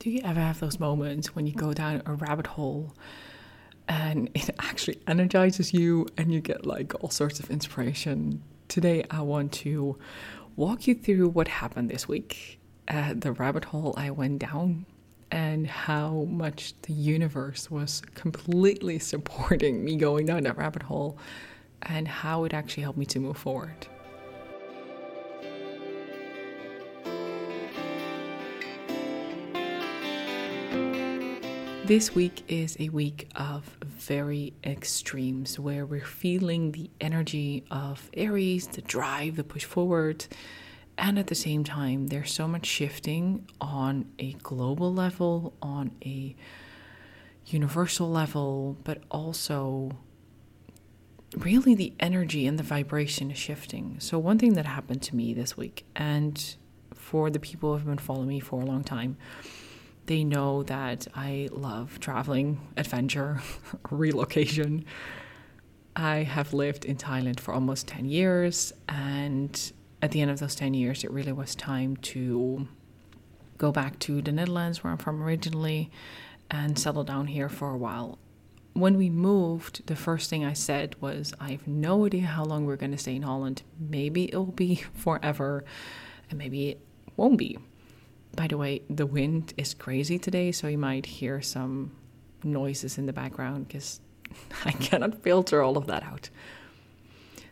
Do you ever have those moments when you go down a rabbit hole and it actually energizes you and you get like all sorts of inspiration? Today, I want to walk you through what happened this week at the rabbit hole I went down and how much the universe was completely supporting me going down that rabbit hole and how it actually helped me to move forward. This week is a week of very extremes where we're feeling the energy of Aries, the drive, the push forward. And at the same time, there's so much shifting on a global level, on a universal level, but also really the energy and the vibration is shifting. So, one thing that happened to me this week, and for the people who have been following me for a long time, they know that I love traveling, adventure, relocation. I have lived in Thailand for almost 10 years, and at the end of those 10 years, it really was time to go back to the Netherlands, where I'm from originally, and settle down here for a while. When we moved, the first thing I said was, I have no idea how long we're going to stay in Holland. Maybe it will be forever, and maybe it won't be by the way, the wind is crazy today, so you might hear some noises in the background because I cannot filter all of that out.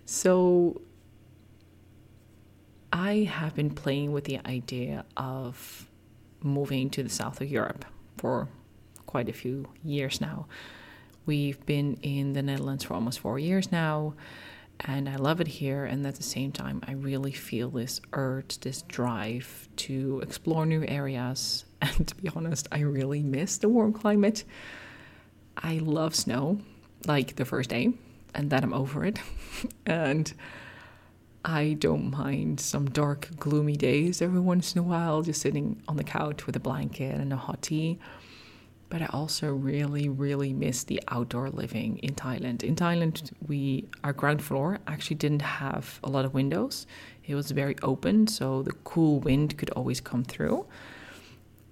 So, I have been playing with the idea of moving to the south of Europe for quite a few years now. We've been in the Netherlands for almost four years now and I love it here. And at the same time, I really feel this urge, this drive to explore new areas. And to be honest, I really miss the warm climate. I love snow, like the first day, and then I'm over it. and I don't mind some dark, gloomy days every once in a while, just sitting on the couch with a blanket and a hot tea but I also really, really miss the outdoor living in Thailand. In Thailand, we our ground floor actually didn't have a lot of windows. It was very open, so the cool wind could always come through.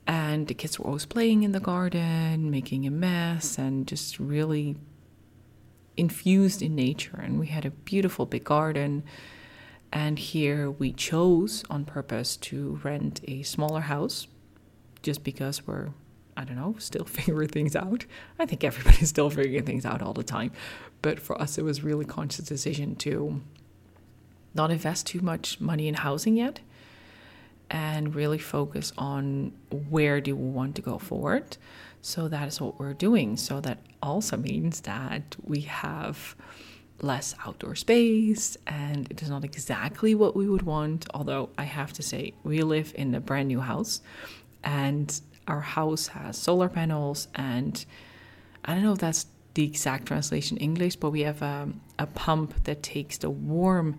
And the kids were always playing in the garden, making a mess, and just really infused in nature. And we had a beautiful big garden. And here we chose on purpose to rent a smaller house just because we're I don't know, still figuring things out. I think everybody's still figuring things out all the time. But for us, it was really conscious decision to not invest too much money in housing yet and really focus on where do we want to go forward. So that is what we're doing. So that also means that we have less outdoor space and it is not exactly what we would want. Although I have to say, we live in a brand new house and our house has solar panels and I don't know if that's the exact translation in English, but we have a, a pump that takes the warm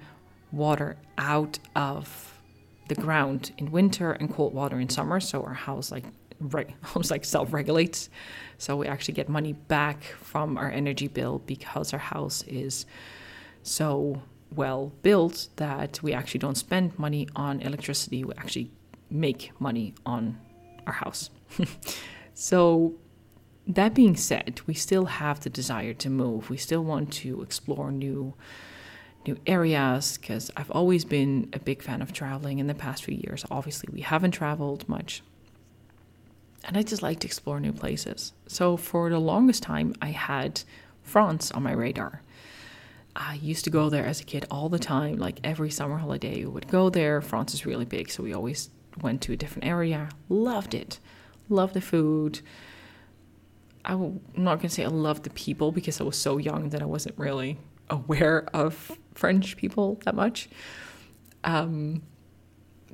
water out of the ground in winter and cold water in summer. So our house like right almost like self-regulates. So we actually get money back from our energy bill because our house is so well built that we actually don't spend money on electricity. We actually make money on our house. So, that being said, we still have the desire to move. We still want to explore new new areas because I've always been a big fan of traveling in the past few years. Obviously, we haven't traveled much. And I just like to explore new places. So, for the longest time, I had France on my radar. I used to go there as a kid all the time, like every summer holiday, we would go there. France is really big, so we always went to a different area. Loved it love the food. I'm not going to say I love the people because I was so young that I wasn't really aware of French people that much. Um,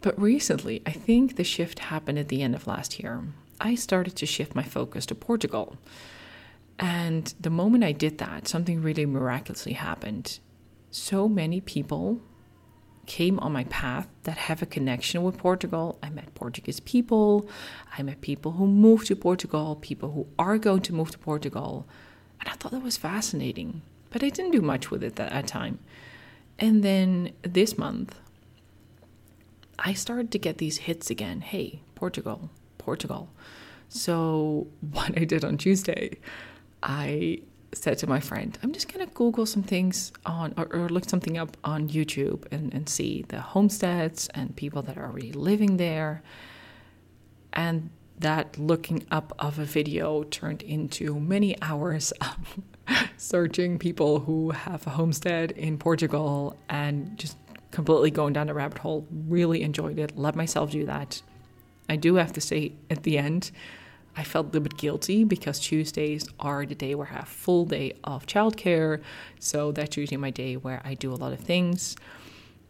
but recently, I think the shift happened at the end of last year. I started to shift my focus to Portugal. And the moment I did that, something really miraculously happened. So many people came on my path that have a connection with Portugal. I met Portuguese people. I met people who moved to Portugal, people who are going to move to Portugal. And I thought that was fascinating. But I didn't do much with it at that time. And then this month, I started to get these hits again. Hey, Portugal, Portugal. So, what I did on Tuesday, I said to my friend, I'm just going to Google some things on, or, or, look something up on YouTube and, and see the homesteads and people that are already living there. And that looking up of a video turned into many hours of searching people who have a homestead in Portugal and just completely going down a rabbit hole. Really enjoyed it. Let myself do that. I do have to say at the end, I felt a little bit guilty because Tuesdays are the day where I have full day of childcare. So that's usually my day where I do a lot of things.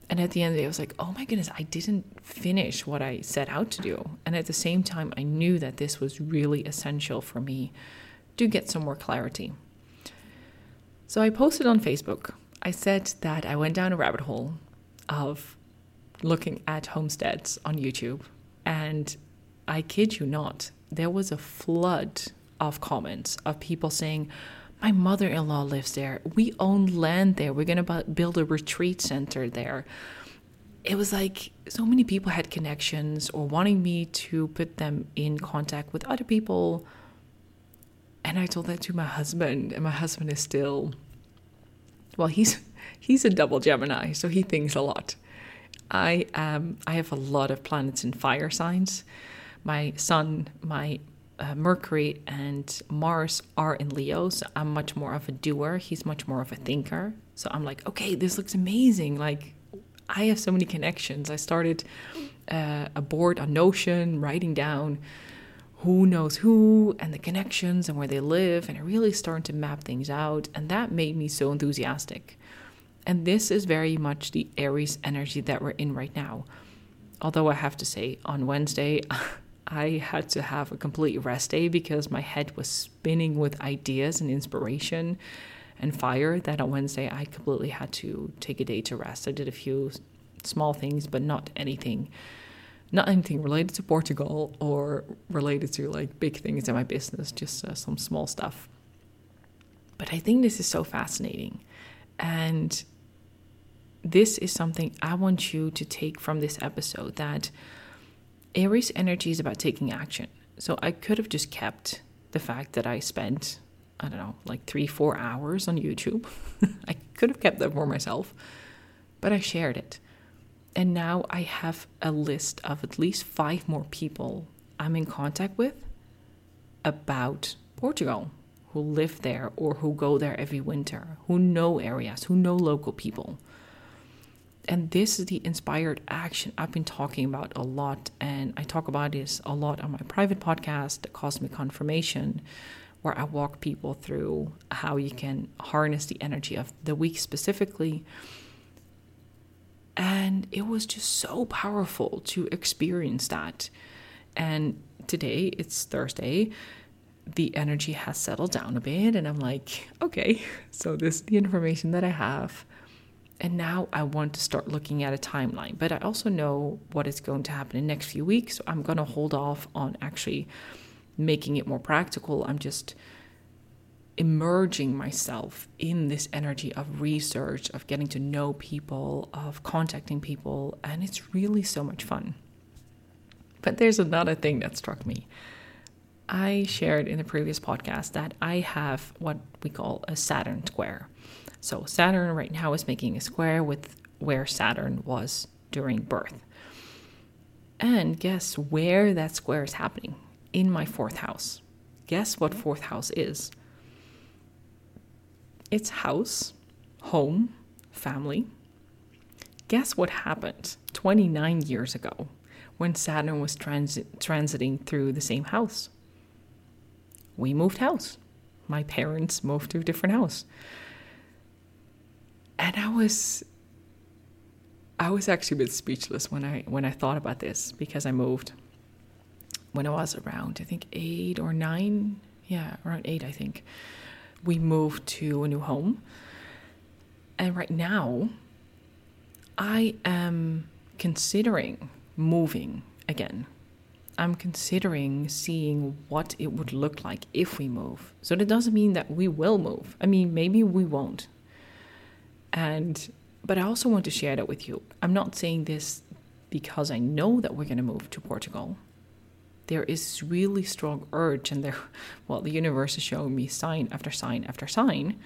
And at the end of the day, I was like, oh my goodness, I didn't finish what I set out to do. And at the same time, I knew that this was really essential for me to get some more clarity. So I posted on Facebook. I said that I went down a rabbit hole of looking at homesteads on YouTube. And I kid you not, there was a flood of comments of people saying, My mother in law lives there. We own land there. We're going to build a retreat center there. It was like so many people had connections or wanting me to put them in contact with other people. And I told that to my husband, and my husband is still, well, he's he's a double Gemini, so he thinks a lot. I um I have a lot of planets in fire signs my sun, my uh, Mercury, and Mars are in Leo. So I'm much more of a doer. He's much more of a thinker. So I'm like, okay, this looks amazing. Like, I have so many connections. I started uh, a board on Notion, writing down who knows who and the connections and where they live. And I really started to map things out. And that made me so enthusiastic. And this is very much the Aries energy that we're in right now. Although I have to say, on Wednesday, I had to have a complete rest day because my head was spinning with ideas and inspiration and fire that on Wednesday I completely had to take a day to rest. I did a few small things, but not anything not anything related to Portugal or related to like big things in my business, just uh, some small stuff. But I think this is so fascinating. And this is something I want you to take from this episode that Aries energy is about taking action. So I could have just kept the fact that I spent, I don't know, like three, four hours on YouTube. I could have kept that for myself, but I shared it. And now I have a list of at least five more people I'm in contact with about Portugal who live there or who go there every winter, who know areas, who know local people and this is the inspired action I've been talking about a lot, and I talk about this a lot on my private podcast, the Cosmic Confirmation, where I walk people through how you can harness the energy of the week specifically. And it was just so powerful to experience that. And today, it's Thursday, the energy has settled down a bit, and I'm like, okay, so this is the information that I have and now I want to start looking at a timeline. But I also know what is going to happen in the next few weeks. So I'm going to hold off on actually making it more practical. I'm just emerging myself in this energy of research, of getting to know people, of contacting people. And it's really so much fun. But there's another thing that struck me. I shared in the previous podcast that I have what we call a Saturn square. So Saturn right now is making a square with where Saturn was during birth. And guess where that square is happening? In my fourth house. Guess what fourth house is? It's house, home, family. Guess what happened 29 years ago when Saturn was transit- transiting through the same house? We moved house. My parents moved to a different house and I was I was actually a bit speechless when I when I thought about this because I moved when I was around I think 8 or 9 yeah around 8 I think we moved to a new home and right now I am considering moving again I'm considering seeing what it would look like if we move. So that doesn't mean that we will move. I mean, maybe we won't. And but I also want to share that with you. I'm not saying this because I know that we're going to move to Portugal. there is really strong urge and there well the universe is showing me sign after sign after sign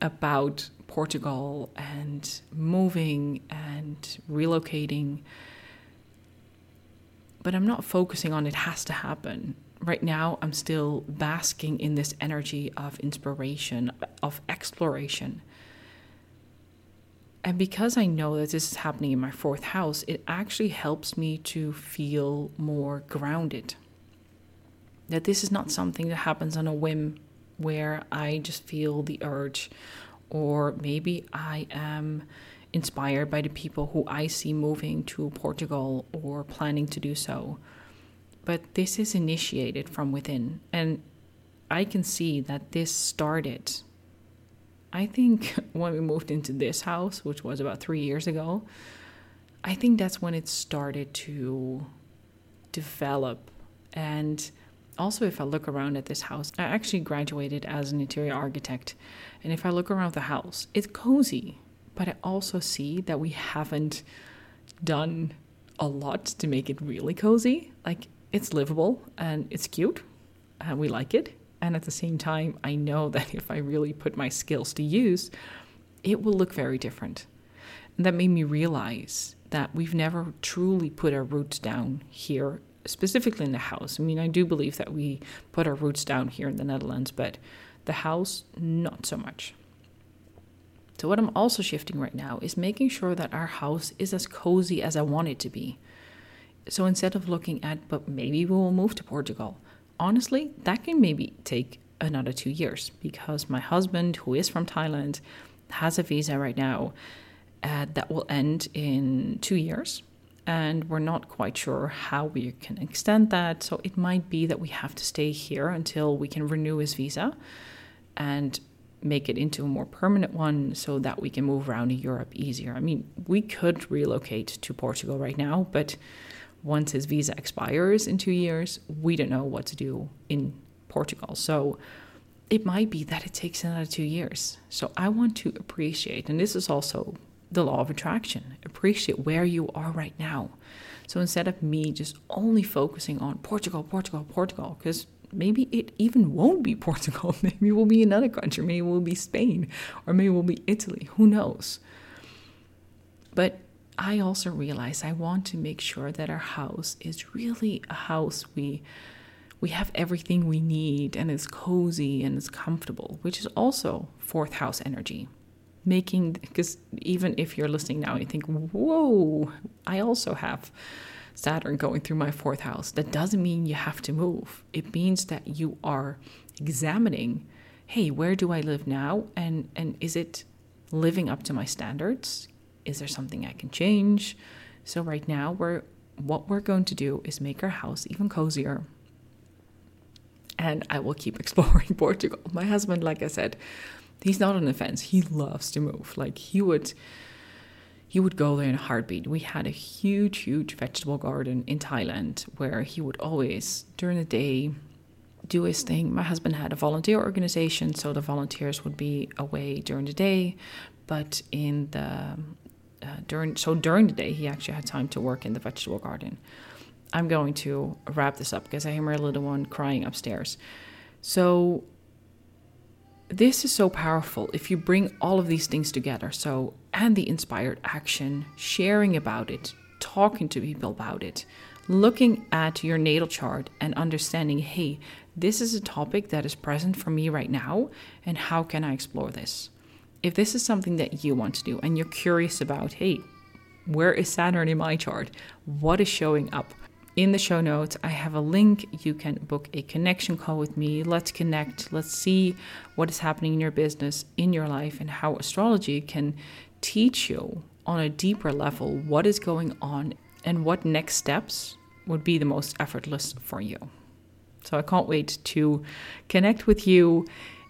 about Portugal and moving and relocating but I'm not focusing on it has to happen. Right now, I'm still basking in this energy of inspiration, of exploration. And because I know that this is happening in my fourth house, it actually helps me to feel more grounded. That this is not something that happens on a whim where I just feel the urge, or maybe I am inspired by the people who I see moving to Portugal or planning to do so. But this is initiated from within. And I can see that this started, I think, when we moved into this house, which was about three years ago. I think that's when it started to develop. And also, if I look around at this house, I actually graduated as an interior architect. And if I look around the house, it's cozy but I also see that we haven't done a lot to make it really cozy. Like it's livable and it's cute and we like it. And at the same time, I know that if I really put my skills to use, it will look very different. And that made me realize that we've never truly put our roots down here, specifically in the house. I mean, I do believe that we put our roots down here in the Netherlands, but the house, not so much. So, what I'm also shifting right now is making sure that our house is as cozy as I want it to be. So, instead of looking at, but maybe we will move to Portugal, honestly, that can maybe take another two years because my husband, who is from Thailand, has a visa right now uh, that will end in two years. And we're not quite sure how we can extend that. So it might be that we have to stay here until we can renew his visa. And make it into a more permanent one so that we can move around in Europe easier. I mean, we could relocate to Portugal right now, but once his visa expires in two years, we don't know what to do in Portugal. So it might be that it takes another two years. So I want to appreciate, and this is also the law of attraction, appreciate where you are right now. So instead of me just only focusing on Portugal, Portugal, Portugal, because maybe it even won't be Portugal. Maybe it will be another country. Maybe it will be Spain or maybe it will be Italy. Who knows? But I also realize I want to make sure that our house is really a house we we have everything we need and it's cozy and it's comfortable, which is also fourth house energy. Making because even if you're listening now you think, whoa, I also have Saturn going through my fourth house, that doesn't mean you have to move. It means that you are examining, hey, where do I live now? And and is it living up to my standards? Is there something I can change? So right now we're what we're going to do is make our house even cozier. And I will keep exploring Portugal. My husband, like I said, he's not on the fence. He loves to move. Like he would he would go there in a heartbeat. We had a huge, huge vegetable garden in Thailand where he would always, during the day, do his thing. My husband had a volunteer organization, so the volunteers would be away during the day, but in the uh, during so during the day he actually had time to work in the vegetable garden. I'm going to wrap this up because I hear my little one crying upstairs. So this is so powerful if you bring all of these things together. So, and the inspired action, sharing about it, talking to people about it, looking at your natal chart and understanding, hey, this is a topic that is present for me right now, and how can I explore this? If this is something that you want to do and you're curious about, hey, where is Saturn in my chart? What is showing up? In the show notes, I have a link. You can book a connection call with me. Let's connect. Let's see what is happening in your business, in your life, and how astrology can teach you on a deeper level what is going on and what next steps would be the most effortless for you. So I can't wait to connect with you.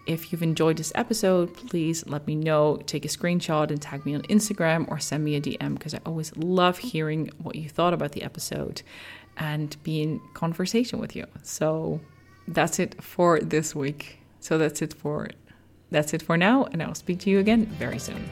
If you've enjoyed this episode, please let me know. Take a screenshot and tag me on Instagram or send me a DM because I always love hearing what you thought about the episode and be in conversation with you. So that's it for this week. So that's it for that's it for now, and I'll speak to you again very soon.